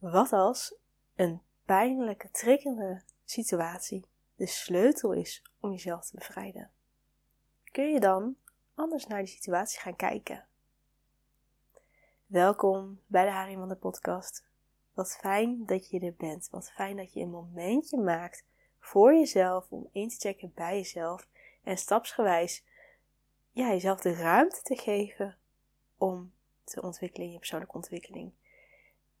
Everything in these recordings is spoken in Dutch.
Wat als een pijnlijke, triggerende situatie de sleutel is om jezelf te bevrijden? Kun je dan anders naar die situatie gaan kijken? Welkom bij de Haring van de podcast. Wat fijn dat je er bent. Wat fijn dat je een momentje maakt voor jezelf om in te checken bij jezelf en stapsgewijs ja, jezelf de ruimte te geven om te ontwikkelen in je persoonlijke ontwikkeling.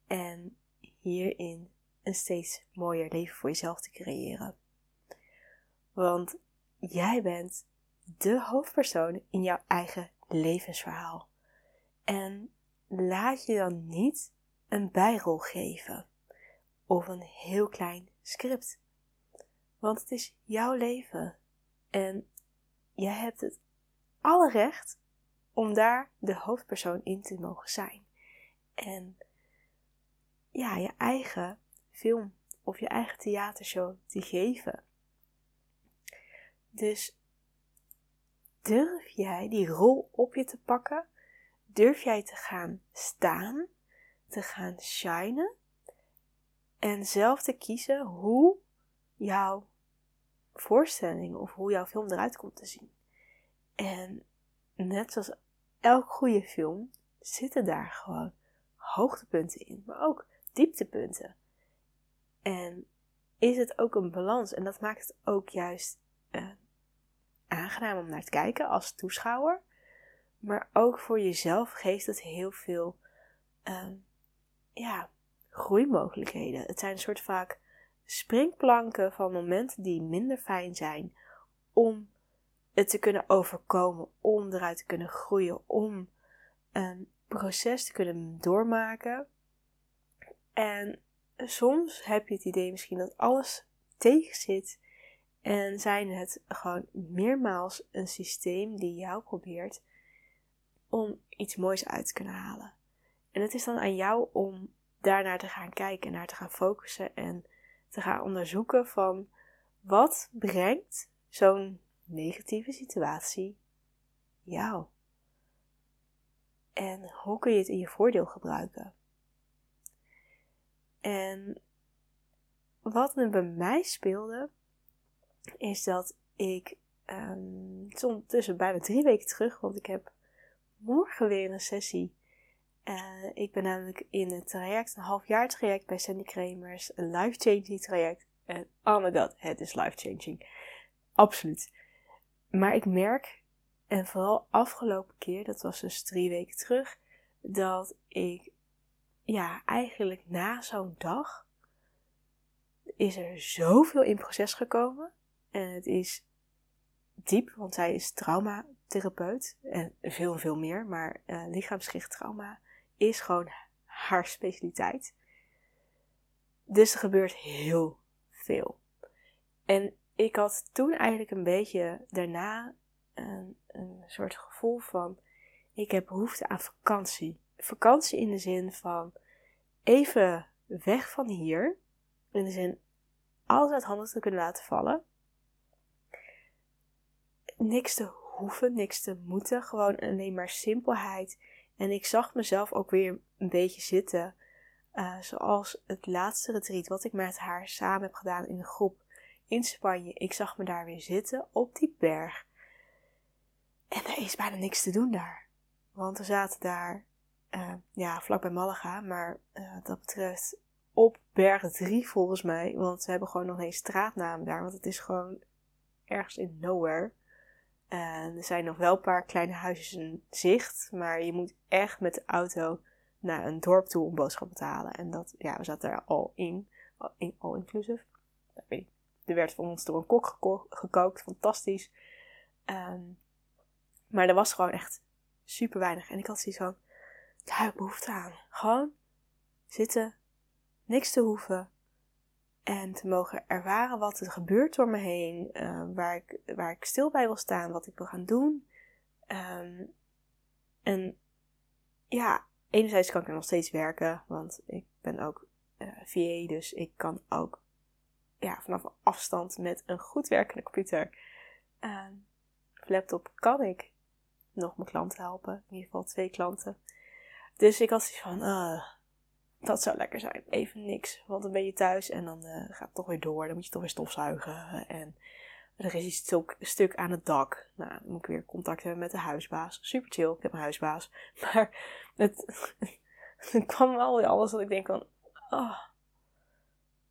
En hierin een steeds mooier leven voor jezelf te creëren. Want jij bent de hoofdpersoon in jouw eigen levensverhaal. En laat je dan niet een bijrol geven of een heel klein script. Want het is jouw leven en jij hebt het alle recht om daar de hoofdpersoon in te mogen zijn. En ja, je eigen film of je eigen theatershow te geven. Dus durf jij die rol op je te pakken? Durf jij te gaan staan, te gaan shinen en zelf te kiezen hoe jouw voorstelling of hoe jouw film eruit komt te zien? En net zoals elk goede film zitten daar gewoon hoogtepunten in, maar ook dieptepunten. En is het ook een balans en dat maakt het ook juist uh, aangenaam om naar te kijken als toeschouwer. Maar ook voor jezelf geeft het heel veel uh, ja, groeimogelijkheden. Het zijn een soort vaak springplanken van momenten die minder fijn zijn om het te kunnen overkomen, om eruit te kunnen groeien, om een proces te kunnen doormaken. En soms heb je het idee misschien dat alles tegen zit en zijn het gewoon meermaals een systeem die jou probeert om iets moois uit te kunnen halen. En het is dan aan jou om daarnaar te gaan kijken, naar te gaan focussen en te gaan onderzoeken van wat brengt zo'n negatieve situatie jou? En hoe kun je het in je voordeel gebruiken? En wat er bij mij speelde, is dat ik um, tussen bijna drie weken terug, want ik heb morgen weer een sessie. Uh, ik ben namelijk in het traject, een half jaar traject bij Sandy Kremers, een life-changing traject. En oh my god, het is life-changing. Absoluut. Maar ik merk, en vooral afgelopen keer, dat was dus drie weken terug, dat ik, ja, eigenlijk na zo'n dag is er zoveel in proces gekomen. En het is diep, want zij is traumatherapeut en veel, veel meer. Maar uh, trauma is gewoon haar specialiteit. Dus er gebeurt heel veel. En ik had toen eigenlijk een beetje daarna een, een soort gevoel van: ik heb behoefte aan vakantie. Vakantie in de zin van even weg van hier. In de zin alles uit handen te kunnen laten vallen. Niks te hoeven, niks te moeten. Gewoon alleen maar simpelheid. En ik zag mezelf ook weer een beetje zitten. Uh, zoals het laatste retreat wat ik met haar samen heb gedaan in een groep in Spanje. Ik zag me daar weer zitten op die berg. En er is bijna niks te doen daar. Want we zaten daar, uh, ja, vlakbij Malaga, maar uh, dat betreft op berg 3 volgens mij. Want ze hebben gewoon nog geen straatnaam daar, want het is gewoon ergens in nowhere. En er zijn nog wel een paar kleine huisjes in zicht, maar je moet echt met de auto naar een dorp toe om boodschappen te halen. En dat, ja, we zaten daar al in, all inclusive. Dat weet er werd voor ons door een kok gekookt, fantastisch. Ehm, maar er was gewoon echt super weinig. En ik had zoiets van, daar heb ik behoefte aan. Gewoon zitten, niks te hoeven. En te mogen ervaren wat er gebeurt door me heen. Uh, waar, ik, waar ik stil bij wil staan, wat ik wil gaan doen. Ehm, en ja, enerzijds kan ik er nog steeds werken. Want ik ben ook uh, eh, VA, dus ik kan ook ja, vanaf afstand met een goed werkende computer uh, laptop kan ik nog mijn klanten helpen. In ieder geval twee klanten. Dus ik had zoiets van, uh, dat zou lekker zijn. Even niks. Want dan ben je thuis en dan uh, gaat het toch weer door. Dan moet je toch weer stofzuigen. En er is iets stuk, stuk aan het dak. Nou, dan moet ik weer contact hebben met de huisbaas. Super chill. Ik heb een huisbaas. Maar het, kwam wel weer alles dat ik denk van... Oh,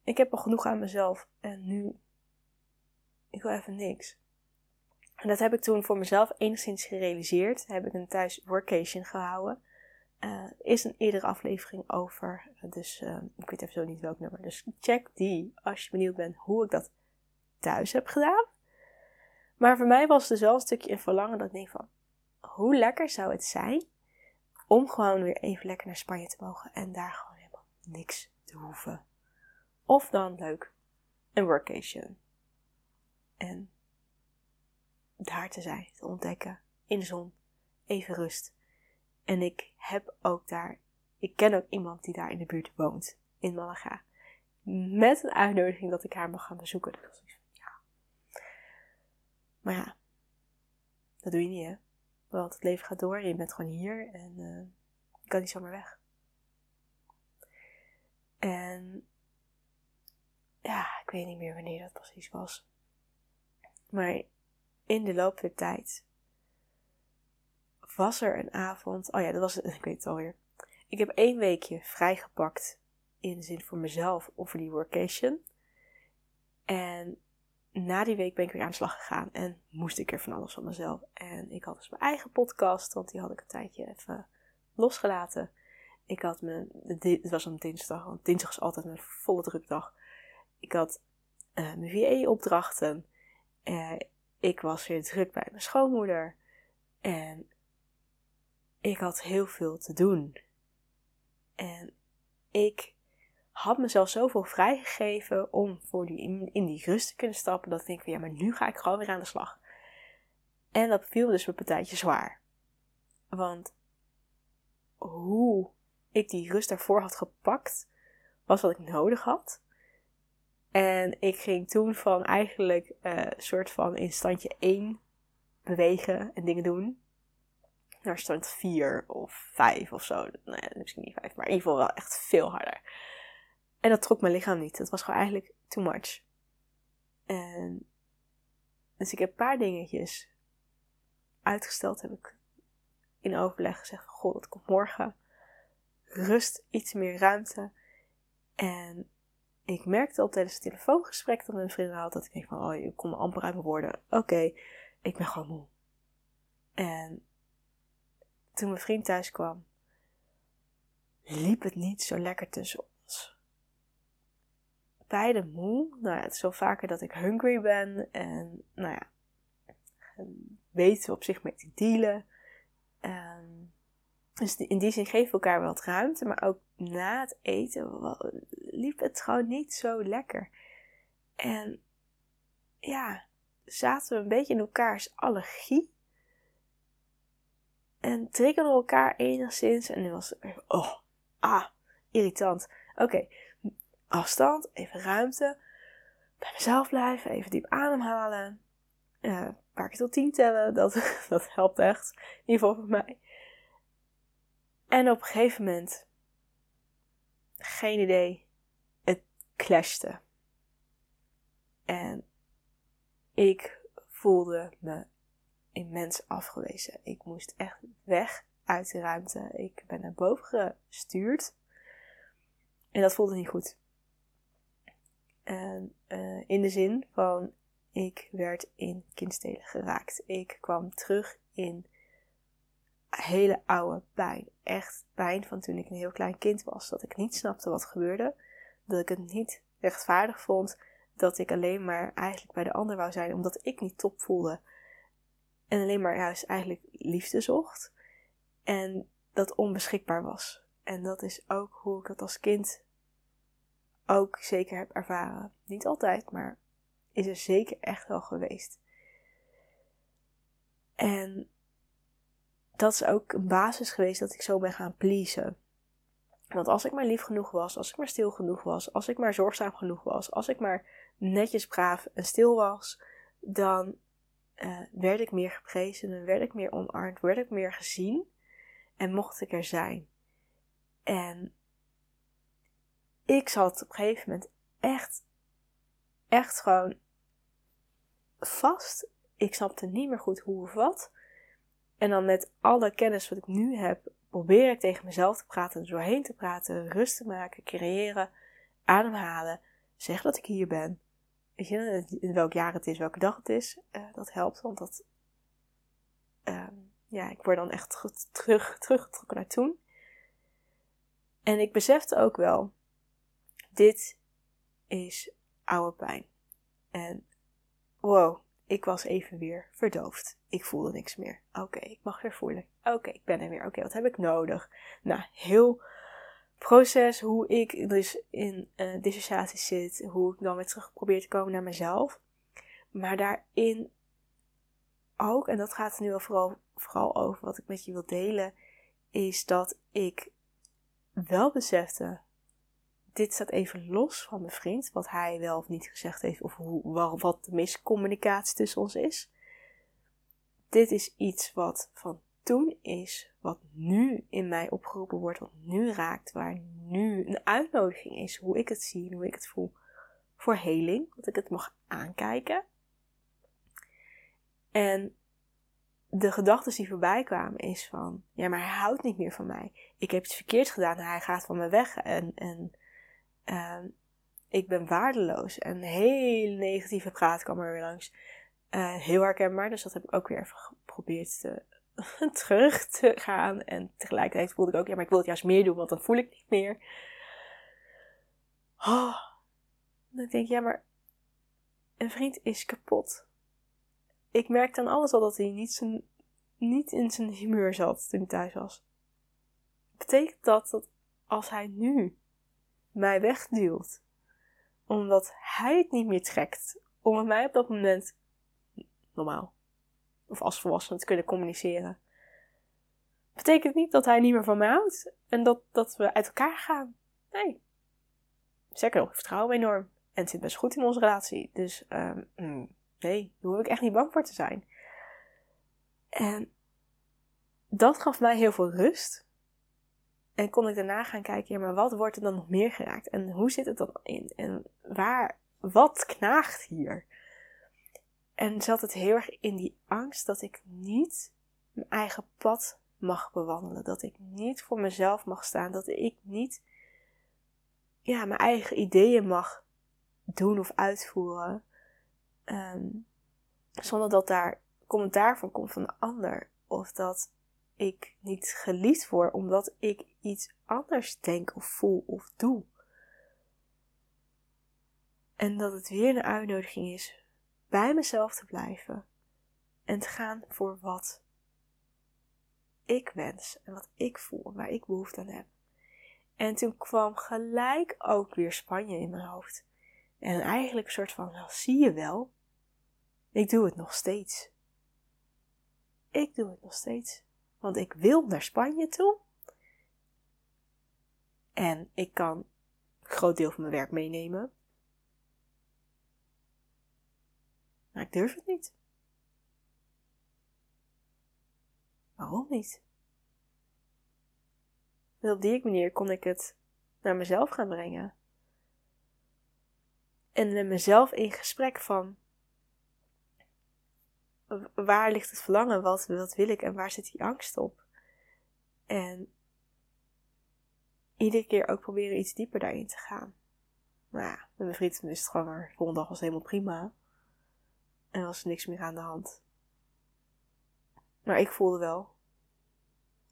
ik heb al genoeg aan mezelf. En nu... Ik wil even niks. En dat heb ik toen voor mezelf enigszins gerealiseerd. Heb ik een thuis workation gehouden. Uh, is een eerdere aflevering over. Dus uh, ik weet even zo niet welk nummer. Dus check die als je benieuwd bent hoe ik dat thuis heb gedaan. Maar voor mij was het dus wel een stukje in verlangen dat ik denk van... Hoe lekker zou het zijn om gewoon weer even lekker naar Spanje te mogen. En daar gewoon helemaal niks te hoeven. Of dan leuk, een workation. En daar te zijn, te ontdekken, in de zon, even rust. En ik heb ook daar, ik ken ook iemand die daar in de buurt woont, in Malaga. Met een uitnodiging dat ik haar mag gaan bezoeken. Dus ja. Maar ja, dat doe je niet hè. Want het leven gaat door je bent gewoon hier en uh, je kan niet zomaar weg. En ja, ik weet niet meer wanneer dat precies was. Maar in de loop der tijd was er een avond. Oh ja, dat was het. Ik weet het alweer. Ik heb één weekje vrijgepakt. In de zin voor mezelf of voor die workation. En na die week ben ik weer aan de slag gegaan. En moest ik er van alles van mezelf. En ik had dus mijn eigen podcast. Want die had ik een tijdje even losgelaten. Ik had mijn. Het was een dinsdag. Want dinsdag is altijd mijn volle drukdag. Ik had uh, mijn VA-opdrachten. Uh, ik was weer druk bij mijn schoonmoeder. En ik had heel veel te doen. En ik had mezelf zoveel vrijgegeven om voor die, in, die rust te kunnen stappen. Dat ik denk van ja, maar nu ga ik gewoon weer aan de slag. En dat viel dus een partijtje zwaar. Want hoe ik die rust daarvoor had gepakt, was wat ik nodig had. En ik ging toen van eigenlijk een uh, soort van in standje 1 bewegen en dingen doen. Naar stand 4 of 5 of zo. Nee, misschien niet 5, maar in ieder geval wel echt veel harder. En dat trok mijn lichaam niet. Dat was gewoon eigenlijk too much. En dus ik heb een paar dingetjes uitgesteld. Heb ik in overleg gezegd: Goh, dat komt morgen. Rust, iets meer ruimte. En ik merkte al tijdens het telefoongesprek dat mijn vriendin had dat ik denk van, oh, je kon amper uit mijn woorden. Oké, ik ben gewoon moe. En toen mijn vriend thuis kwam, liep het niet zo lekker tussen ons. Beide moe. Nou ja, het is wel vaker dat ik hungry ben. En nou ja, weten we op zich mee te dealen. Um, dus in die zin geven we elkaar wel wat ruimte, maar ook na het eten liep het gewoon niet zo lekker. En ja, zaten we een beetje in elkaars allergie. En triggerden elkaar enigszins. En nu was het, oh, ah, irritant. Oké, afstand, even ruimte. Bij mezelf blijven, even diep ademhalen. Uh, een paar keer tot tien tellen, dat, dat helpt echt. In ieder geval voor mij. En op een gegeven moment, geen idee, het clashte. En ik voelde me immens afgewezen. Ik moest echt weg uit de ruimte. Ik ben naar boven gestuurd. En dat voelde niet goed. En uh, in de zin van, ik werd in kindstelen geraakt. Ik kwam terug in hele oude pijn. Echt pijn van toen ik een heel klein kind was. Dat ik niet snapte wat gebeurde. Dat ik het niet rechtvaardig vond. Dat ik alleen maar eigenlijk bij de ander wou zijn omdat ik niet top voelde. En alleen maar juist eigenlijk liefde zocht. En dat onbeschikbaar was. En dat is ook hoe ik het als kind ook zeker heb ervaren. Niet altijd, maar is er zeker echt wel geweest. En dat is ook een basis geweest dat ik zo ben gaan pleasen. Want als ik maar lief genoeg was, als ik maar stil genoeg was, als ik maar zorgzaam genoeg was, als ik maar netjes, braaf en stil was, dan uh, werd ik meer geprezen en werd ik meer omarmd, werd ik meer gezien en mocht ik er zijn. En ik zat op een gegeven moment echt, echt gewoon vast. Ik snapte niet meer goed hoe of wat. En dan met alle kennis wat ik nu heb, probeer ik tegen mezelf te praten, doorheen te praten, rust te maken, creëren, ademhalen, zeg dat ik hier ben. Weet in welk jaar het is, welke dag het is, uh, dat helpt, want dat, uh, ja, ik word dan echt terug, teruggetrokken naar toen. En ik besefte ook wel, dit is oude pijn. En wow, ik was even weer verdoofd. Ik voelde niks meer. Oké, ik mag weer voelen. Oké, ik ben er weer. Oké, wat heb ik nodig? Nou, heel proces hoe ik dus in uh, dissociatie zit. Hoe ik dan weer terug probeer te komen naar mezelf. Maar daarin ook, en dat gaat nu wel vooral, vooral over wat ik met je wil delen, is dat ik wel besefte dit staat even los van mijn vriend, wat hij wel of niet gezegd heeft, of hoe, wat de miscommunicatie tussen ons is. Dit is iets wat van is, wat nu in mij opgeroepen wordt, wat nu raakt, waar nu een uitnodiging is, hoe ik het zie hoe ik het voel, voor heling, dat ik het mag aankijken. En de gedachten die voorbij kwamen is van, ja, maar hij houdt niet meer van mij. Ik heb iets verkeerd gedaan, hij gaat van me weg en, en uh, ik ben waardeloos. En hele negatieve praat kwam er weer langs. Uh, heel herkenbaar, dus dat heb ik ook weer even geprobeerd te, terug te gaan. En tegelijkertijd voelde ik ook, ja, maar ik wil het juist meer doen, want dan voel ik niet meer. Oh. Dan denk ik, ja, maar een vriend is kapot. Ik merkte aan alles al dat hij niet, zijn, niet in zijn humeur zat toen hij thuis was. Betekent dat dat als hij nu mij wegduwt. Omdat hij het niet meer trekt om met mij op dat moment normaal of als volwassene te kunnen communiceren. Betekent niet dat hij niet meer van mij houdt en dat, dat we uit elkaar gaan. Nee. Zeker ik vertrouw hem enorm. En het zit best goed in onze relatie. Dus um, nee, daar hoef ik echt niet bang voor te zijn. En dat gaf mij heel veel rust. En kon ik daarna gaan kijken, maar wat wordt er dan nog meer geraakt? En hoe zit het dan in? En waar, wat knaagt hier? En zat het heel erg in die angst dat ik niet mijn eigen pad mag bewandelen. Dat ik niet voor mezelf mag staan. Dat ik niet ja, mijn eigen ideeën mag doen of uitvoeren. Ehm, zonder dat daar commentaar van komt van de ander. Of dat ik niet geliefd word omdat ik iets anders denk of voel of doe. En dat het weer een uitnodiging is bij mezelf te blijven en te gaan voor wat ik wens en wat ik voel, waar ik behoefte aan heb. En toen kwam gelijk ook weer Spanje in mijn hoofd. En eigenlijk een soort van, nou, zie je wel, ik doe het nog steeds. Ik doe het nog steeds. Want ik wil naar Spanje toe. En ik kan een groot deel van mijn werk meenemen. Maar ik durf het niet. Waarom niet? En op die manier kon ik het naar mezelf gaan brengen. En met mezelf in gesprek van waar ligt het verlangen? Wat, wat wil ik en waar zit die angst op? En iedere keer ook proberen iets dieper daarin te gaan. Nou ja, met mijn vriend is het gewoon de volgende dag was helemaal prima. En was er niks meer aan de hand. Maar ik voelde wel,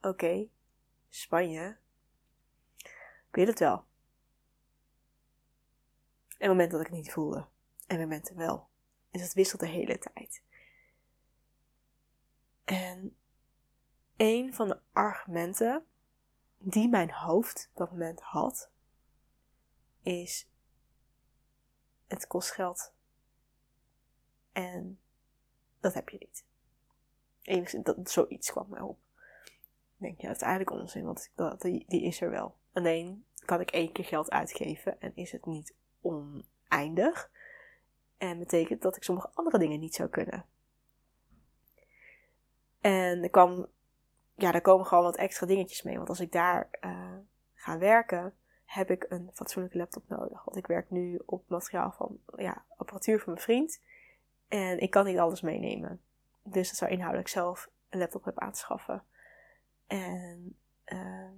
oké, Spanje, ik weet het wel. En moment dat ik het niet voelde. En momenten wel. En dat wisselt de hele tijd. En een van de argumenten die mijn hoofd dat moment had, is: het kost geld. En dat heb je niet. Enigszins, dat, zoiets kwam mij op. Ik denk, ja, dat is eigenlijk onzin, want dat, die, die is er wel. Alleen kan ik één keer geld uitgeven en is het niet oneindig. En betekent dat ik sommige andere dingen niet zou kunnen. En er, kwam, ja, daar komen gewoon wat extra dingetjes mee. Want als ik daar uh, ga werken, heb ik een fatsoenlijke laptop nodig. Want ik werk nu op materiaal van ja, apparatuur van mijn vriend. En ik kan niet alles meenemen. Dus dat zou inhoudelijk zelf een laptop hebben aan te schaffen. En uh,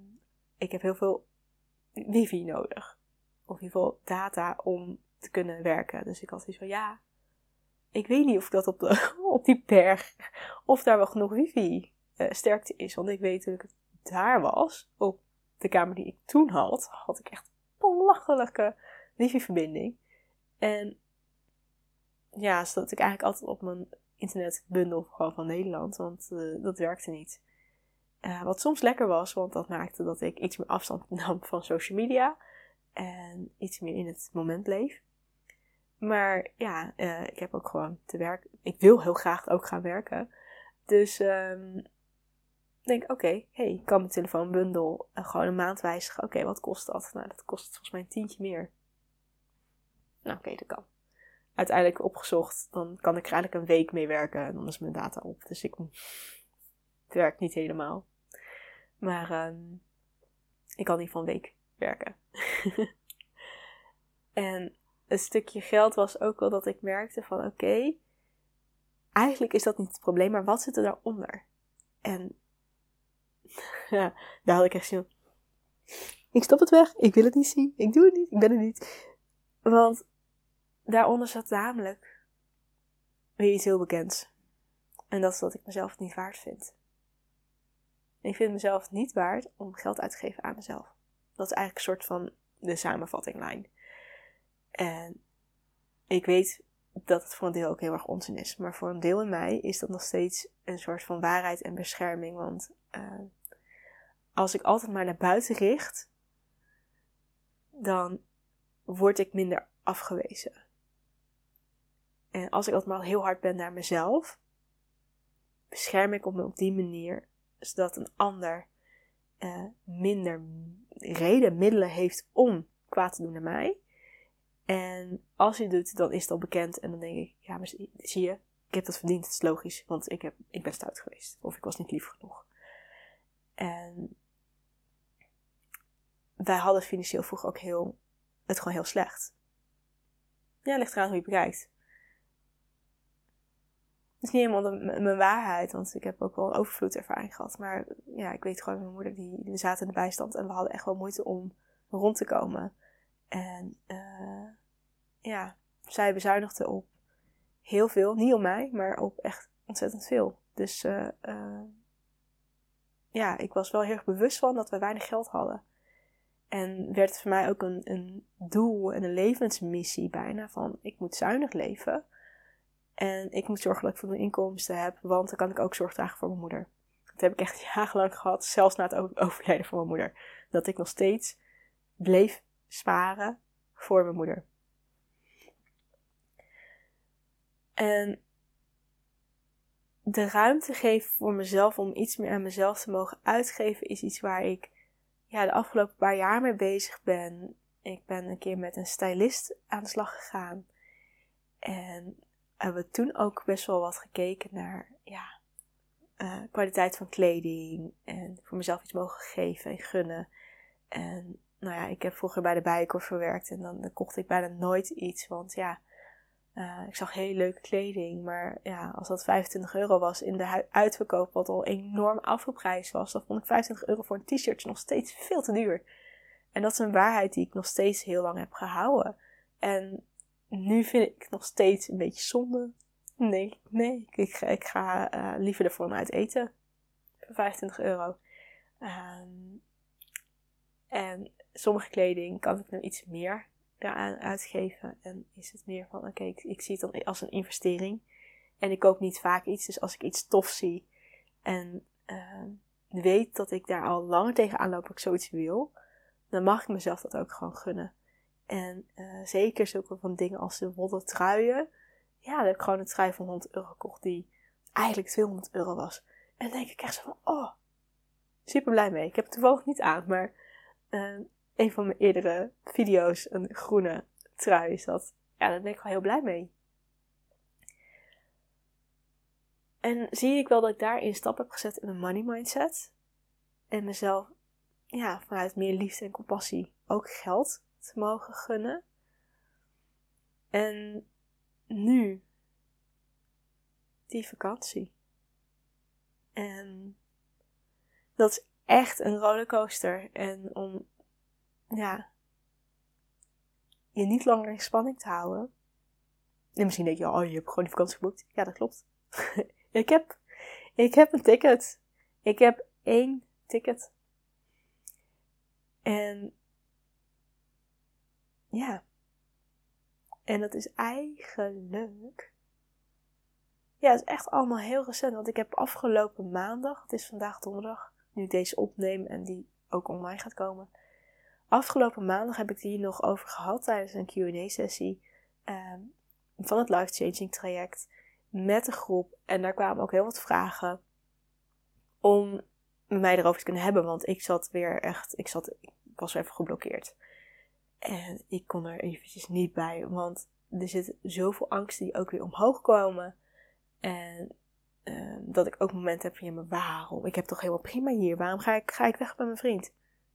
ik heb heel veel wifi nodig. Of in ieder geval data om te kunnen werken. Dus ik had zoiets van ja, ik weet niet of ik dat op, de, op die berg, of daar wel genoeg wifi uh, sterkte is. Want ik weet toen ik daar was, op de kamer die ik toen had, had ik echt belachelijke wifi-verbinding. En ja, zodat ik eigenlijk altijd op mijn internetbundel gewoon van Nederland, want uh, dat werkte niet. Uh, wat soms lekker was, want dat maakte dat ik iets meer afstand nam van social media en iets meer in het moment bleef. Maar ja, uh, ik heb ook gewoon te werken. Ik wil heel graag ook gaan werken. Dus um, denk oké, hey, ik kan mijn telefoonbundel gewoon een maand wijzigen. Oké, wat kost dat? Nou, dat kost volgens mij een tientje meer. Nou, oké, dat kan. Uiteindelijk opgezocht, dan kan ik er eigenlijk een week mee werken en dan is mijn data op. Dus ik, het werkt niet helemaal. Maar um, ik kan niet van week werken. en een stukje geld was ook wel dat ik merkte van oké, eigenlijk is dat niet het probleem, maar wat zit er daaronder? En daar had ik echt zin Ik stop het weg, ik wil het niet zien, ik doe het niet, ik ben er niet. Want daaronder zat namelijk weer iets heel bekends. En dat is dat ik mezelf niet waard vind. ik vind mezelf niet waard om geld uit te geven aan mezelf. Dat is eigenlijk een soort van de samenvattinglijn. En ik weet dat het voor een deel ook heel erg onzin is. Maar voor een deel in mij is dat nog steeds een soort van waarheid en bescherming. Want uh, als ik altijd maar naar buiten richt, dan word ik minder afgewezen. En als ik altijd maar heel hard ben naar mezelf, bescherm ik me op die manier, zodat een ander uh, minder reden, middelen heeft om kwaad te doen naar mij. En als het doet, dan is het al bekend. En dan denk ik, ja, maar zie je, ik heb dat verdiend. Het is logisch, want ik, heb, ik ben stout geweest. Of ik was niet lief genoeg. En wij hadden financieel vroeger ook heel, het gewoon heel slecht. Ja, ligt eraan hoe je bekijkt. Is niet helemaal de, mijn waarheid, want ik heb ook wel overvloedervaring gehad. Maar ja, ik weet gewoon, mijn moeder, die, die zaten in de bijstand en we hadden echt wel moeite om rond te komen. En uh, ja, zij bezuinigde op heel veel. Niet op mij, maar op echt ontzettend veel. Dus uh, uh, ja, ik was wel heel erg bewust van dat we weinig geld hadden. En werd voor mij ook een, een doel en een levensmissie bijna van ik moet zuinig leven. En ik moet zorgen dat ik voldoende inkomsten heb, want dan kan ik ook zorg dragen voor mijn moeder. Dat heb ik echt jarenlang gehad, zelfs na het overlijden van mijn moeder. Dat ik nog steeds bleef sparen voor mijn moeder. En de ruimte geven voor mezelf om iets meer aan mezelf te mogen uitgeven is iets waar ik ja, de afgelopen paar jaar mee bezig ben. Ik ben een keer met een stylist aan de slag gegaan. En hebben we toen ook best wel wat gekeken naar ja, uh, kwaliteit van kleding. En voor mezelf iets mogen geven en gunnen. En nou ja, ik heb vroeger bij de Bijenkorf gewerkt en dan, kocht ik bijna nooit iets. Want ja, uh, ik zag hele leuke kleding. Maar ja, als dat 25 euro was in de uitverkoop, wat al enorm afgeprijsd was, dan vond ik 25 euro voor een t-shirtje nog steeds veel te duur. En dat is een waarheid die ik nog steeds heel lang heb gehouden. En nu vind ik nog steeds een beetje zonde. Nee, nee, ik, ga, ik ga uh, liever ervoor uit eten. Voor 25 euro. Um, en sommige kleding kan ik nu iets meer daaraan uitgeven. En is het meer van, oké, ik, ik, zie het dan als een investering. En ik koop niet vaak iets, dus als ik iets tof zie en uh, weet dat ik daar al langer tegenaan loop, dat ik zoiets wil, dan mag ik mezelf dat ook gewoon gunnen. En uh, zeker zulke van dingen als de wollen truien. Ja, dan heb ik gewoon een trui van 100 euro gekocht die eigenlijk 200 euro was. En dan denk ik echt zo van, oh, super blij mee. Ik heb het toevallig niet aan, maar uh, een van mijn eerdere video's een groene trui is dat. Ja, daar ben ik wel heel blij mee. En zie ik wel dat ik daarin stap heb gezet in mijn money mindset. En mezelf ja, vanuit meer liefde en compassie ook geld te mogen gunnen. En nu die vakantie. En dat is echt een rollercoaster. En om ja, je niet langer in spanning te houden. En misschien denk je, oh, je hebt gewoon die vakantie geboekt. Ja, dat klopt. ik, heb, ik heb een ticket. Ik heb één ticket. En ja. En dat is eigenlijk. Ja, het is echt allemaal heel recent. Want ik heb afgelopen maandag, het is vandaag donderdag, nu ik deze opneem en die ook online gaat komen. Afgelopen maandag heb ik hier nog over gehad tijdens een QA-sessie ehm, van het Life Changing traject met de groep. En daar kwamen ook heel wat vragen om mij erover te kunnen hebben. Want ik zat weer echt, ik, zat, ik was even geblokkeerd. En ik kon er eventjes niet bij, want er zit zoveel angsten die ook weer omhoog komen. En ehm, dat ik ook momenten heb van, ja, maar waarom? Ik heb toch helemaal prima hier. Waarom ga ik, ga ik weg bij mijn vriend?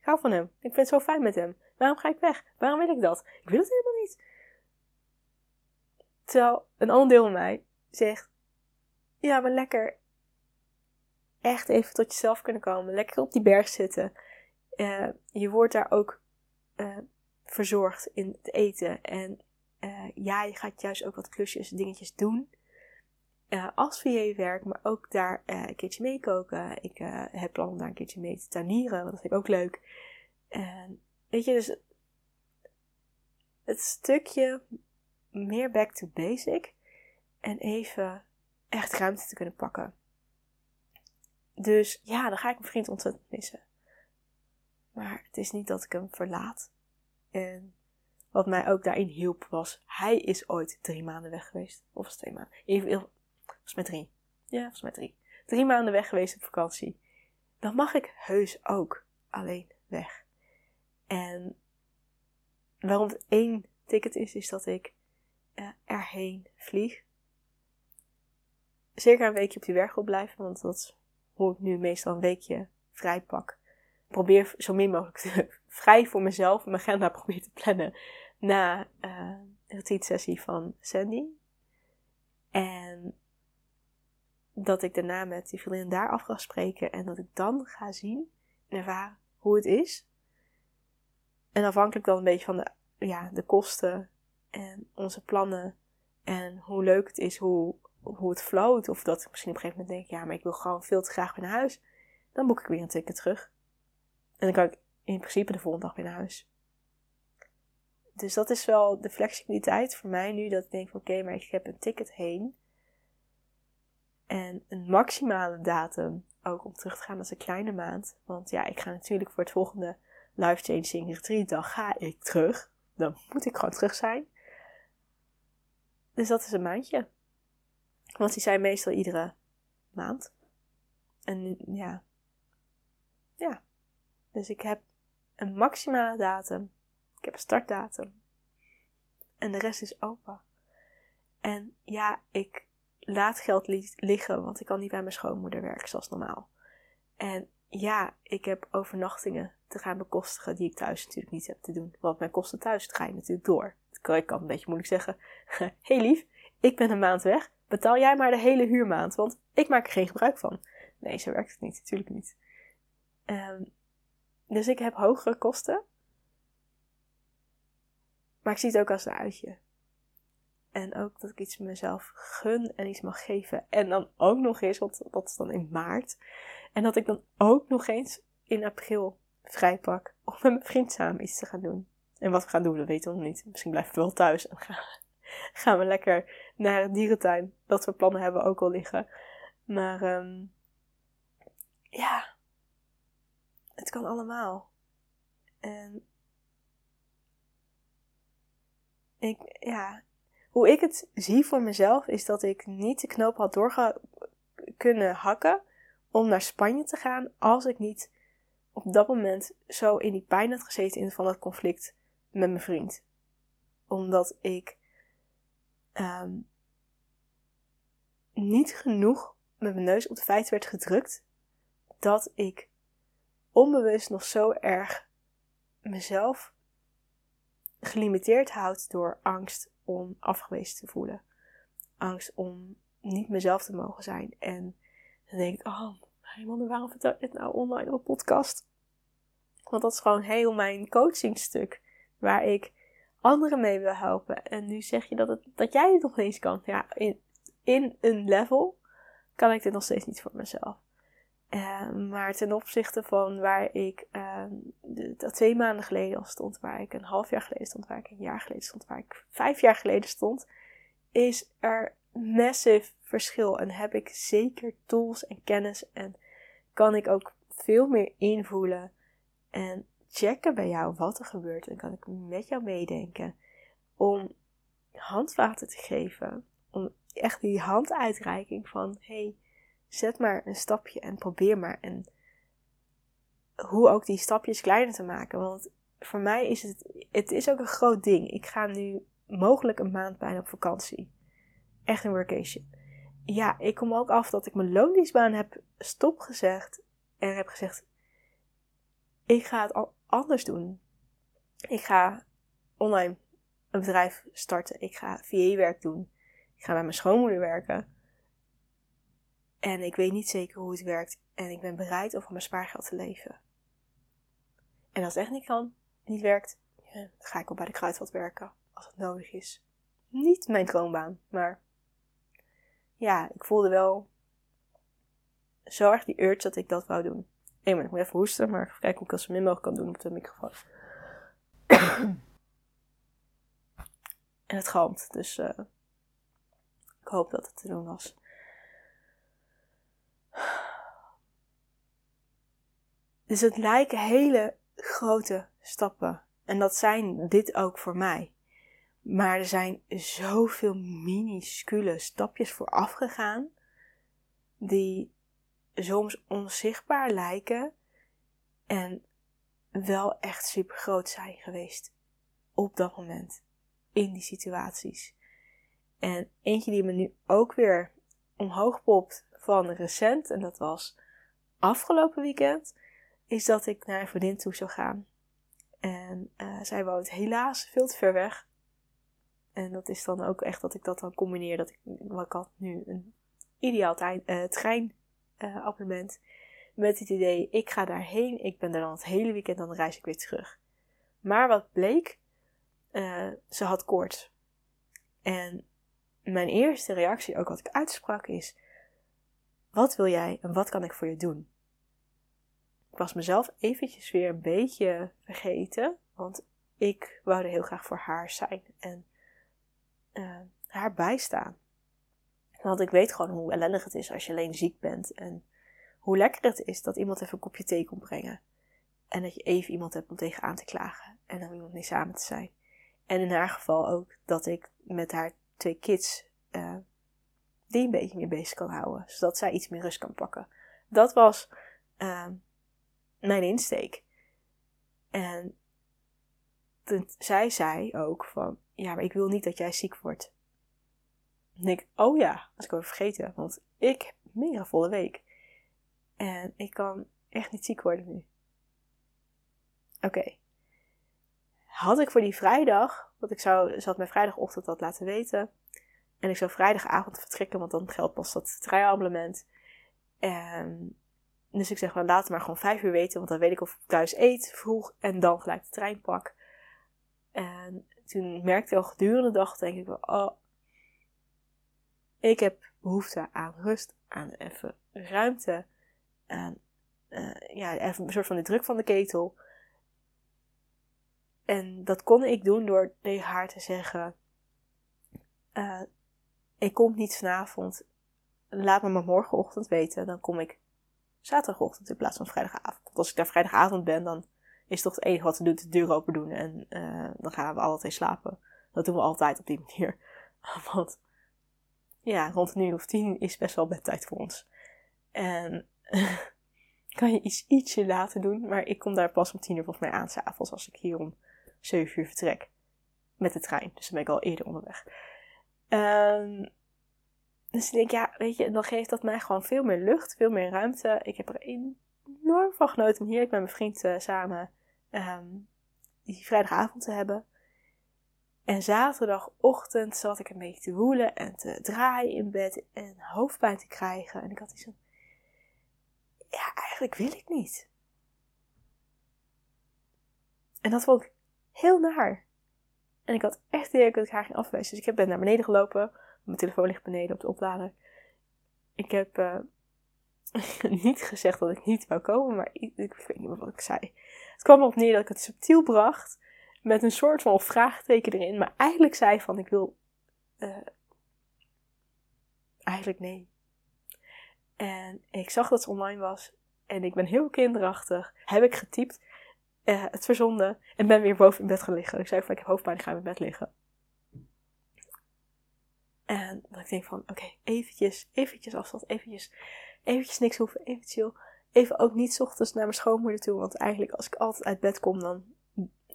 Ik hou van hem. Ik vind het zo fijn met hem. Waarom ga ik weg? Waarom wil ik dat? Ik wil het helemaal niet. Terwijl een ander deel van mij zegt, ja, maar lekker echt even tot jezelf kunnen komen. Lekker op die berg zitten. Uh, je wordt daar ook uh, verzorgd in het eten. En uh, ja, je gaat juist ook wat klusjes, dingetjes doen. als VA werk, maar ook daar een keertje meekoken. Ik heb plan om daar een keertje mee te tuinieren, want dat vind ik ook leuk. En weet je, dus het stukje meer back to basic en even echt ruimte te kunnen pakken. Dus ja, dan ga ik mijn vriend ontzettend missen. Maar het is niet dat ik hem verlaat. En wat mij ook daarin hielp was, hij is ooit drie maanden weg geweest. Of twee maanden? Even, was met drie. Ja, was met drie. Drie maanden weg geweest op vakantie. Dan mag ik heus ook alleen weg. En waarom het één ticket is, is dat ik uh, erheen vlieg. Circa een weekje op die werk blijven, want dat is hoe ik nu meestal een weekje vrij pak. Probeer zo min mogelijk te, vrij voor mezelf mijn agenda probeer te plannen na uh, de retreat-sessie van Sandy. En dat ik daarna met die vriendin daar af ga spreken en dat ik dan ga zien en ervaren hoe het is. En afhankelijk dan een beetje van de, ja, de kosten en onze plannen en hoe leuk het is, hoe hoe het floot. Of dat ik misschien op een gegeven moment denk, ja, maar ik wil gewoon veel te graag weer naar huis. Dan boek ik weer een ticket terug. En dan kan ik in principe de volgende dag weer naar huis. Dus dat is wel de flexibiliteit voor mij nu. Dat ik denk van oké, maar ik heb een ticket heen. En een maximale datum ook om terug te gaan. Is een kleine maand. Want ja, ik ga natuurlijk voor het volgende Life Changing Retreat. Dan ga ik terug. Dan moet ik gewoon terug zijn. Dus dat is een maandje. Want die zijn meestal iedere maand. En ja. Ja. Dus ik heb een maximale datum. Ik heb een startdatum. En de rest is open. En ja, ik laat geld liggen, want ik kan niet bij mijn schoonmoeder werken zoals normaal. En ja, ik heb overnachtingen te gaan bekostigen die ik thuis natuurlijk niet heb te doen. Want mijn kosten thuis ga je natuurlijk door. Ik kan een beetje moeilijk zeggen. hey lief, ik ben een maand weg betaal jij maar de hele huurmaand, want ik maak er geen gebruik van. Nee, zo werkt het niet, natuurlijk niet. Um, dus ik heb hogere kosten. Maar ik zie het ook als een uitje. En ook dat ik iets mezelf gun en iets mag geven. En dan ook nog eens, want dat is dan in maart. En dat ik dan ook nog eens in april vrijpak om met mijn vriend samen iets te gaan doen. En wat we gaan doen, dat weten we nog niet. Misschien blijven we wel thuis en gaan gaan we lekker naar de dierentuin. Dat we plannen hebben ook al liggen. Maar um, ja, het kan allemaal. En ik, ja, hoe ik het zie voor mezelf is dat ik niet de knoop had doorge kunnen hakken om naar Spanje te gaan als ik niet op dat moment zo in die pijn had gezeten in van het conflict met mijn vriend. Omdat ik um, niet genoeg met mijn neus op de feiten werd gedrukt dat ik onbewust nog zo erg mezelf gelimiteerd houd door angst om afgewezen te voelen. Angst om niet mezelf te mogen zijn. En dan denk ik, oh, man, waarom vertel ik dit nou online op podcast? Want dat is gewoon heel mijn coachingstuk. Waar ik anderen mee wil helpen. En nu zeg je dat, het, dat jij het nog eens kan. Ja, in, in een level kan ik dit nog steeds niet voor mezelf. Uh, maar ten opzichte van waar ik uh, twee maanden geleden al stond, waar ik een half jaar geleden stond, waar ik een jaar geleden stond, waar ik vijf jaar geleden stond, is er massive verschil. En heb ik zeker tools en kennis en kan ik ook veel meer invoelen en checken bij jou wat er gebeurt. En kan ik met jou meedenken om handvaten te geven. Om echt die handuitreiking van hey, zet maar een stapje en probeer maar. En hoe ook die stapjes kleiner te maken. Want voor mij is het, het is ook een groot ding. Ik ga nu mogelijk een maand bijna op vakantie. Echt een workation. Ja, ik kom ook af dat ik mijn loondienstbaan heb stopgezegd. En heb gezegd, ik ga het anders doen. Ik ga online een bedrijf starten. Ik ga VA-werk doen. Ik ga bij mijn schoonmoeder werken. En ik weet niet zeker hoe het werkt. En ik ben bereid om van mijn spaargeld te leven. En als het echt niet kan, niet werkt, dan ga ik op bij de kruidvat werken. Als het nodig is. Niet mijn droombaan, maar ja, ik voelde wel zo erg die urge dat ik dat wou doen. Eén ik moet even hoesten, maar even kijken hoe ik dat zo min mogelijk kan doen op de microfoon. en het galmt, dus uh, ik hoop dat het te doen was. Dus het lijken hele grote stappen. En dat zijn dit ook voor mij. Maar er zijn zoveel minuscule stapjes vooraf gegaan. Die soms onzichtbaar lijken. En wel echt super groot zijn geweest. Op dat moment. In die situaties. En eentje die me nu ook weer omhoog popt van recent. En dat was afgelopen weekend is dat ik naar een vriendin toe zou gaan. En uh, zij woont helaas veel te ver weg. En dat is dan ook echt dat ik dat dan combineer. Dat ik, ik had nu een ideaal trein, uh, treinabonnement. Uh, met het idee, ik ga daarheen. Ik ben er dan het hele weekend, dan reis ik weer terug. Maar wat bleek, ze had koorts. En mijn eerste reactie, ook wat ik uitsprak, is: Wat wil jij en wat kan ik voor je doen? Ik was mezelf eventjes weer een beetje vergeten. Want ik wou er heel graag voor haar zijn en uh, haar bijstaan. Want ik weet gewoon hoe ellendig het is als je alleen ziek bent. En hoe lekker het is dat iemand even een kopje thee komt brengen. En dat je even iemand hebt om tegenaan te klagen. En om iemand mee samen te zijn. En in haar geval ook dat ik met haar twee kids uh, die een beetje meer bezig kan houden. Zodat zij iets meer rust kan pakken. Dat was uh, mijn insteek. En toen, zij zei ook van, ja, maar ik wil niet dat jij ziek wordt. En ik, oh ja, als ik over vergeten, want ik heb een volle week. En ik kan echt niet ziek worden nu. Oké. Had ik voor die vrijdag, want ik zou, ze had mij vrijdagochtend dat laten weten. En ik zou vrijdagavond vertrekken, want dan geldt pas dat treinabonnement. En dus ik zeg, wel, laat het maar gewoon vijf uur weten, want dan weet ik of ik thuis eet vroeg en dan gelijk de trein pak. En toen merkte ik al gedurende de dag, denk ik wel, oh, ik heb behoefte aan rust, aan even ruimte, aan uh, ja, even een soort van de druk van de ketel. En dat kon ik doen door tegen haar te zeggen, uh, ik kom niet vanavond, laat me maar morgenochtend weten, dan kom ik zaterdagochtend in plaats van vrijdagavond. Want als ik daar vrijdagavond ben, dan is toch het enige wat we doen de deur open doen en uh, dan gaan we altijd slapen. Dat doen we altijd op die manier. Want ja, rond nu of tien is best wel bedtijd voor ons. En kan je iets ietsje later doen, maar ik kom daar pas om tien uur volgens mij aan s'avonds als ik hier om zeven uur vertrek. Met de trein, dus dan ben ik al eerder onderweg. Um, dus ik denk, ja, weet je, dan geeft dat mij gewoon veel meer lucht, veel meer ruimte. Ik heb er enorm van genoten om heerlijk met mijn vriend uh, samen um, die vrijdagavond te hebben. En zaterdagochtend zat ik een beetje te woelen en te draaien in bed en hoofdpijn te krijgen. En ik had iets van, ja, eigenlijk wil ik niet. En dat vond ik heel naar. En ik had echt de idee dat ik haar ging afwezen. Dus ik ben naar beneden gelopen. Mijn telefoon ligt beneden op de oplader. Ik heb uh, niet gezegd dat ik niet wou komen, maar ik, ik, weet niet meer wat ik zei. Het kwam erop neer dat ik het subtiel bracht met een soort van vraagteken erin, maar eigenlijk zei van ik wil uh, eigenlijk nee. En ik zag dat ze online was en ik ben heel kinderachtig. Heb ik getypt, uh, het verzonden en ben weer boven in bed gaan liggen. Ik zei van ik heb hoofdpijn, ik ga in bed liggen. En dat ik denk van oké, eventjes, eventjes afstand, eventjes eventjes niks hoeven, even chill. Even ook niet ochtends naar mijn schoonmoeder toe, want eigenlijk als ik altijd uit bed kom, dan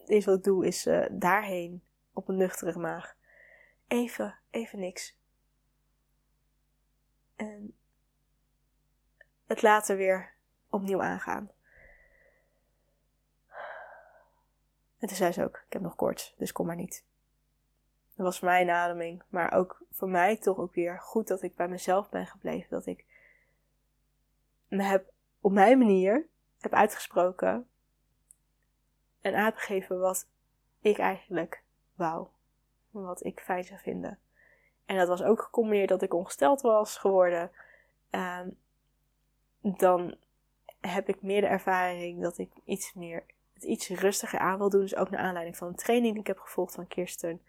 is wat ik doe, is uh, daarheen op een nuchtere maag. Even, even niks. En het later weer opnieuw aangaan. En toen zei ze ook, ik heb nog koorts, dus kom maar niet. Dat was voor mij een maar ook voor mij toch ook weer goed dat ik bij mezelf ben gebleven. Dat ik me heb op mijn manier heb uitgesproken en aangegeven wat ik eigenlijk wou. Wat ik fijn zou vinden. En dat was ook gecombineerd dat ik ongesteld was geworden. Um, dan heb ik meer de ervaring dat ik iets meer, iets rustiger aan wil doen. Dus ook naar aanleiding van een training die ik heb gevolgd van Kirsten.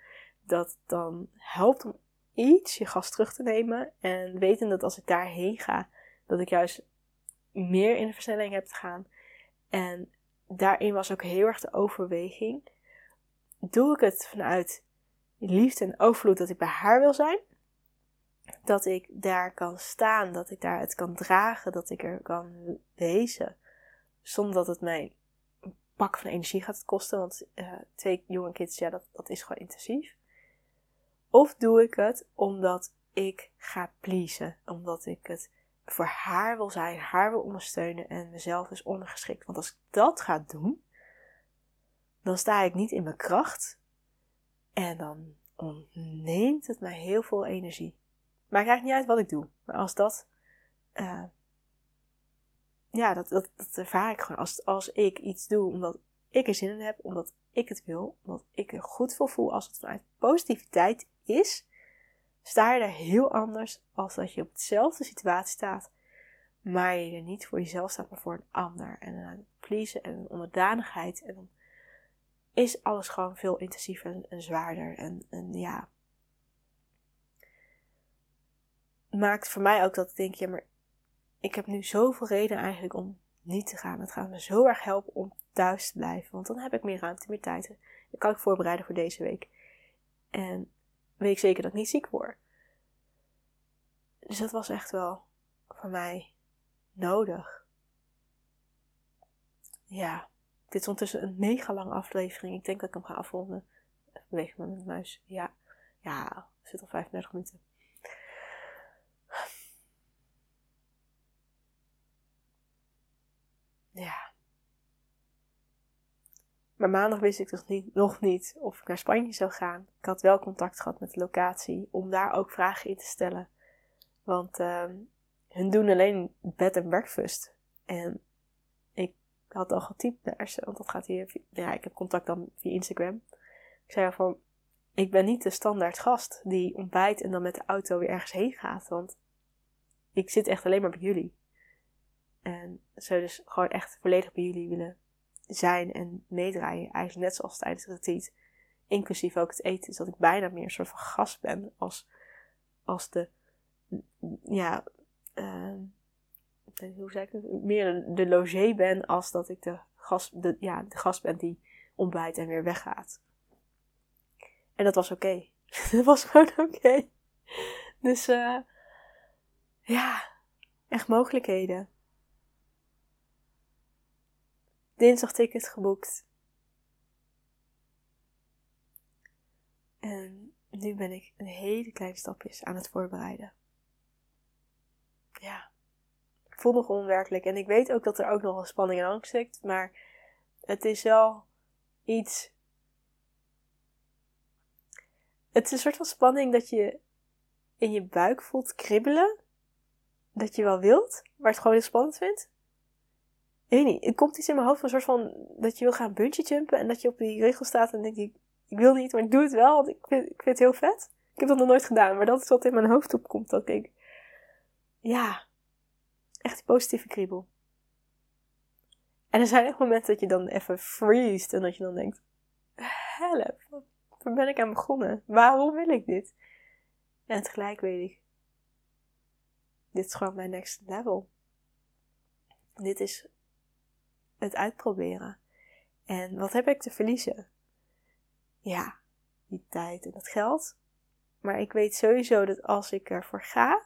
Dat dan helpt om iets je gas terug te nemen. En weten dat als ik daarheen ga, dat ik juist meer in de versnelling heb te gaan. En daarin was ook heel erg de overweging. Doe ik het vanuit liefde en overvloed dat ik bij haar wil zijn? Dat ik daar kan staan, dat ik daar het kan dragen, dat ik er kan wezen. Zonder dat het mij pak van energie gaat kosten. Want uh, twee jonge kids, ja, dat, dat is gewoon intensief. Of doe ik het omdat ik ga pleasen. Omdat ik het voor haar wil zijn, haar wil ondersteunen en mezelf is ondergeschikt. Want als ik dat ga doen, dan sta ik niet in mijn kracht en dan ontneemt het mij heel veel energie. Maakt eigenlijk niet uit wat ik doe, maar als dat, uh, ja, dat, dat, ervaar ik gewoon. Als, als ik iets doe omdat ik er zin in heb, omdat ik het wil, omdat ik er goed voor voel, als het vanuit positiviteit is, sta je er heel anders als dat je op dezelfde situatie staat, maar je er niet voor jezelf staat, maar voor een ander. En een pleasen en onderdanigheid. En dan is alles gewoon veel intensiever en, zwaarder. En, en ja. Maakt voor mij ook dat ik denk, ja, maar ik heb nu zoveel reden eigenlijk om niet te gaan. Het gaat me zo erg helpen om thuis te blijven. Want dan heb ik meer ruimte, meer tijd. Dan kan ik voorbereiden voor deze week. En weet ik zeker dat ik niet ziek word. Dus dat was echt wel voor mij nodig. Ja, dit is ondertussen een mega lange aflevering. Ik denk dat ik hem ga afronden. Even bewegen met mijn muis. Ja, ja, zit al 35 minuten. Ja. Maar maandag wist ik dus niet, nog niet of ik naar Spanje zou gaan. Ik had wel contact gehad met de locatie om daar ook vragen in te stellen. Want uh, hun doen alleen bed en breakfast. En ik had al getypt naar ze, want dat gaat hier. Ja, ik heb contact dan via Instagram. Ik zei al van: Ik ben niet de standaard gast die ontbijt en dan met de auto weer ergens heen gaat. Want ik zit echt alleen maar bij jullie. En ze dus gewoon echt volledig bij jullie willen zijn en meedraaien. Eigenlijk net zoals tijdens het retreat. Inclusief ook het eten. Dus dat ik bijna meer een soort van gast ben als, als de, ja, uh, hoe zeg ik het? Meer de logé ben als dat ik de gast, de, ja, de gast ben die ontbijt en weer weggaat. En dat was oké. dat was gewoon oké. Dus uh, ja, echt mogelijkheden. Dinsdag ticket geboekt. En nu ben ik een hele kleine stapjes aan het voorbereiden. Ja, voel nog onwerkelijk. En ik weet ook dat er ook nog een spanning en angst zit. Maar het is wel iets. Het is een soort van spanning dat je in je buik voelt kribbelen. Dat je wel wilt, maar het gewoon heel spannend vindt. Ik weet niet, komt iets in mijn hoofd van een soort van dat je wil gaan bungee jumpen en dat je op die regel staat en denk je, ik wil niet, maar ik doe het wel, want ik vind, ik vind het heel vet. Ik heb dat nog nooit gedaan, maar dat is wat in mijn hoofd opkomt. Dat ik, ja, echt die positieve kriebel. En er zijn echt momenten dat je dan even freest en dat je dan denkt, help, waar ben ik aan begonnen? Waarom wil ik dit? En tegelijk weet ik, dit is gewoon mijn next level. Dit is het uitproberen. En wat heb ik te verliezen? Ja, die tijd en dat geld. Maar ik weet sowieso dat als ik ervoor ga,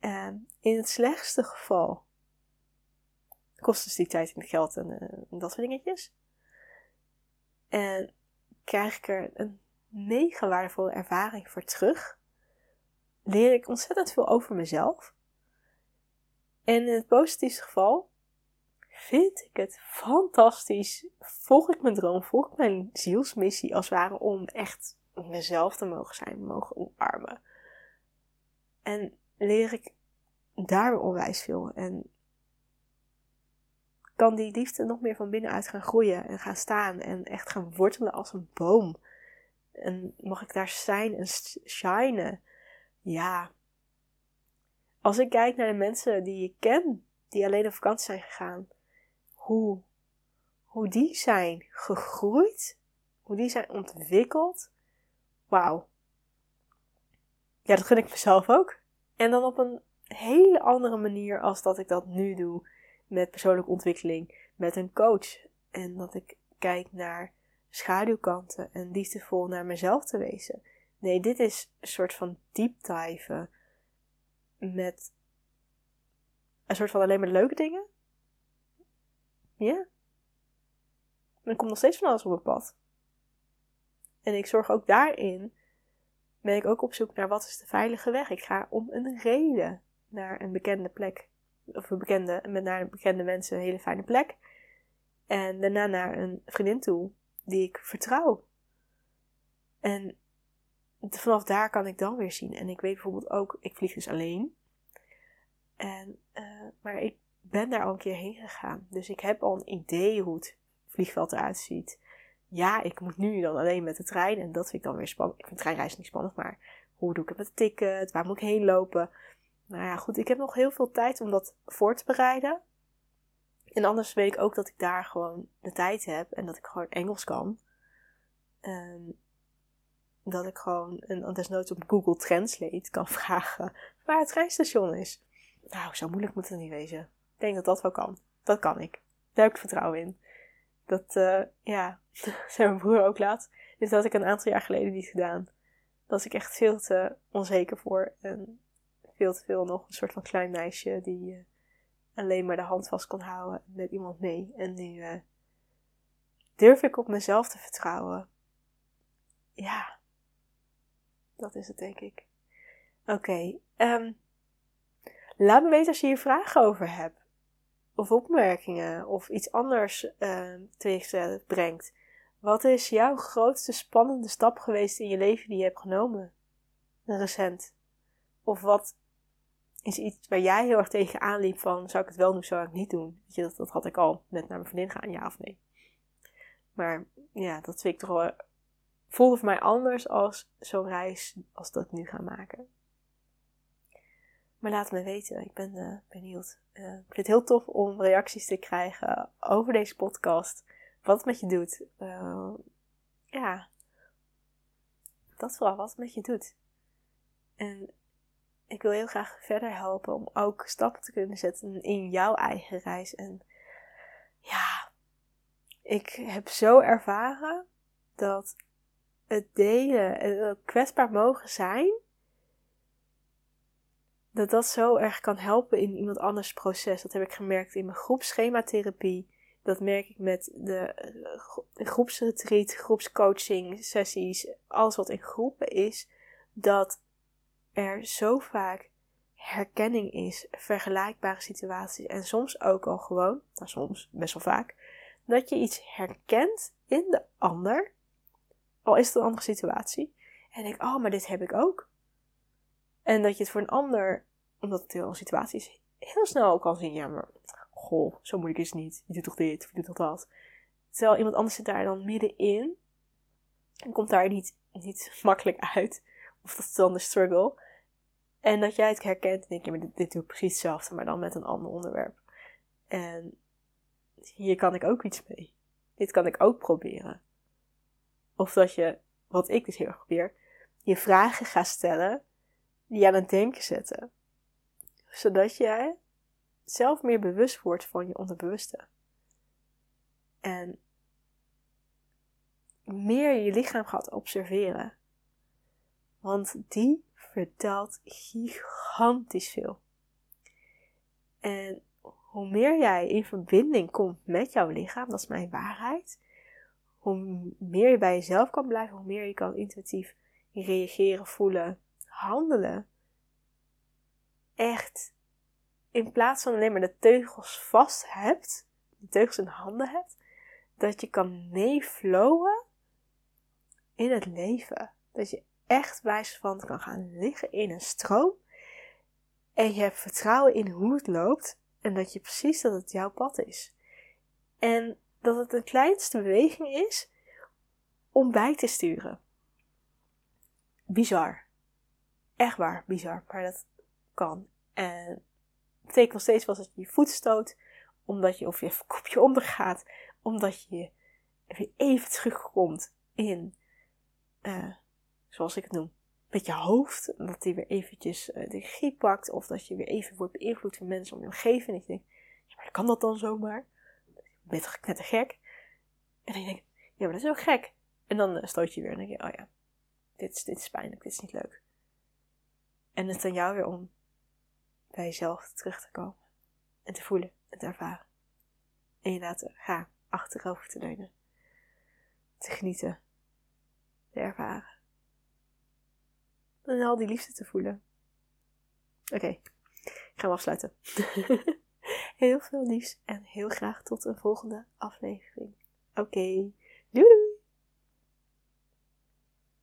eh, in het slechtste geval kost dus die tijd en het geld en, uh, dat soort dingetjes. En krijg ik er een mega waardevolle ervaring voor terug. Leer ik ontzettend veel over mezelf. En in het positiefste geval vind ik het fantastisch. Volg ik mijn droom, volg ik mijn zielsmissie als het ware om echt mezelf te mogen zijn, mogen omarmen. En leer ik daar onwijs veel. En kan die liefde nog meer van binnenuit gaan groeien en gaan staan en echt gaan wortelen als een boom. En mag ik daar zijn en shinen? Ja. Als ik kijk naar de mensen die ik ken, die alleen op vakantie zijn gegaan, hoe, hoe die zijn gegroeid, hoe die zijn ontwikkeld. Wauw. Ja, dat gun ik mezelf ook. En dan op een hele andere manier als dat ik dat nu doe met persoonlijke ontwikkeling, met een coach. En dat ik kijk naar schaduwkanten en liefdevol naar mezelf te wezen. Nee, dit is een soort van deep dive met een soort van alleen maar leuke dingen. Ja. Er komt nog steeds van alles op mijn pad. En ik zorg ook daarin, ben ik ook op zoek naar wat is de veilige weg. Ik ga om een reden naar een bekende plek. Of een bekende, met naar bekende mensen een hele fijne plek. En daarna naar een vriendin toe die ik vertrouw. En vanaf daar kan ik dan weer zien. En ik weet bijvoorbeeld ook, ik vlieg dus alleen. En, uh, maar ik ben daar al een keer heen gegaan. Dus ik heb al een idee hoe het vliegveld eruit ziet. Ja, ik moet nu dan alleen met de trein. En dat vind ik dan weer spannend. Ik vind treinreizen niet spannend, maar hoe doe ik het met de ticket? Waar moet ik heen lopen? Nou ja, goed, ik heb nog heel veel tijd om dat voor te bereiden. En anders weet ik ook dat ik daar gewoon de tijd heb en dat ik gewoon Engels kan. En dat ik gewoon een, desnoods op Google Translate kan vragen waar het treinstation is. Nou, zo moeilijk moet het niet wezen. Ik denk dat dat wel kan. Dat kan ik. Daar heb ik vertrouwen in. Dat, uh, ja, zei mijn broer ook laat. Dit had ik een aantal jaar geleden niet gedaan. Daar was ik echt veel te onzeker voor. En veel te veel nog een soort van klein meisje die uh, alleen maar de hand vast kon houden met iemand mee. En nu uh, durf ik op mezelf te vertrouwen. Ja, dat is het denk ik. Oké, okay, um, laat me weten als je hier vragen over hebt. Of opmerkingen, of iets anders uh, teweeg brengt. Wat is jouw grootste spannende stap geweest in je leven die je hebt genomen? Recent. Of wat is iets waar jij heel erg tegen aanliep van, zou ik het wel doen, zou ik het niet doen? Weet je, dat, dat had ik al net naar mijn vriendin gaan, ja of nee. Maar ja, dat vind ik toch wel, voor mij anders als zo'n reis als dat nu ga maken. Maar laat me weten, ik ben uh, benieuwd. Uh, ik vind het heel tof om reacties te krijgen over deze podcast. Wat het met je doet. Uh, ja, dat vooral, wat het met je doet. En ik wil heel graag verder helpen om ook stappen te kunnen zetten in jouw eigen reis. En ja, ik heb zo ervaren dat het delen, het kwetsbaar mogen zijn, dat dat zo erg kan helpen in iemand anders proces. Dat heb ik gemerkt in mijn groepsschematherapie. Dat merk ik met de eh, groepsretreat, groepscoaching sessies, alles wat in groepen is. Dat er zo vaak herkenning is, vergelijkbare situaties en soms ook al gewoon, nou soms, best wel vaak, dat je iets herkent in de ander, al is het een andere situatie, en denk, oh, maar dit heb ik ook. En dat je het voor een ander, omdat het heel situatie is, heel snel kan zien, ja, maar goh, zo moeilijk is het niet. Je doet toch dit, of je doet toch dat. Terwijl iemand anders zit daar dan middenin en komt daar niet, niet makkelijk uit. Of dat is dan de struggle. En dat jij het herkent en denk je, maar dit, dit doe ik precies hetzelfde, maar dan met een ander onderwerp. En hier kan ik ook iets mee. Dit kan ik ook proberen. Of dat je, wat ik dus heel erg probeer, je vragen gaat stellen die aan het denken zetten. Zodat jij zelf meer bewust wordt van je onderbewuste. En meer je lichaam gaat observeren. Want die vertelt gigantisch veel. En hoe meer jij in verbinding komt met jouw lichaam, dat is mijn waarheid, hoe meer je bij jezelf kan blijven, hoe meer je kan intuïtief reageren, voelen, handelen. Echt, in plaats van alleen maar de teugels vast hebt, de teugels in handen hebt, dat je kan meeflowen in het leven. Dat je echt wijs van kan gaan liggen in een stroom. En je hebt vertrouwen in hoe het loopt. En dat je precies dat het jouw pad is. En dat het de kleinste beweging is om bij te sturen. Bizar. Echt waar, bizar. Maar dat kan. En het betekent nog steeds wel dat je je voet stoot. Omdat je of je kopje ondergaat. Omdat je weer even terugkomt in uh, zoals ik het noem, met je hoofd. Dat die weer eventjes uh, de regie pakt. Of dat je weer even wordt beïnvloed door mensen om je omgeving. En ik denk, ja, maar kan dat dan zomaar? Ik ben toch net te gek? En dan denk ik, ja, maar dat is ook gek. En dan uh, stoot je weer en denk je, oh ja, dit is, dit is pijnlijk, dit is niet leuk. En het aan jou weer om bij jezelf terug te komen. En te voelen en te ervaren. En je laten gaan, achterover te leunen. Te genieten. Te ervaren. En al die liefde te voelen. Oké, ik ga hem afsluiten. heel veel liefs en heel graag tot een volgende aflevering. Oké, doei doei!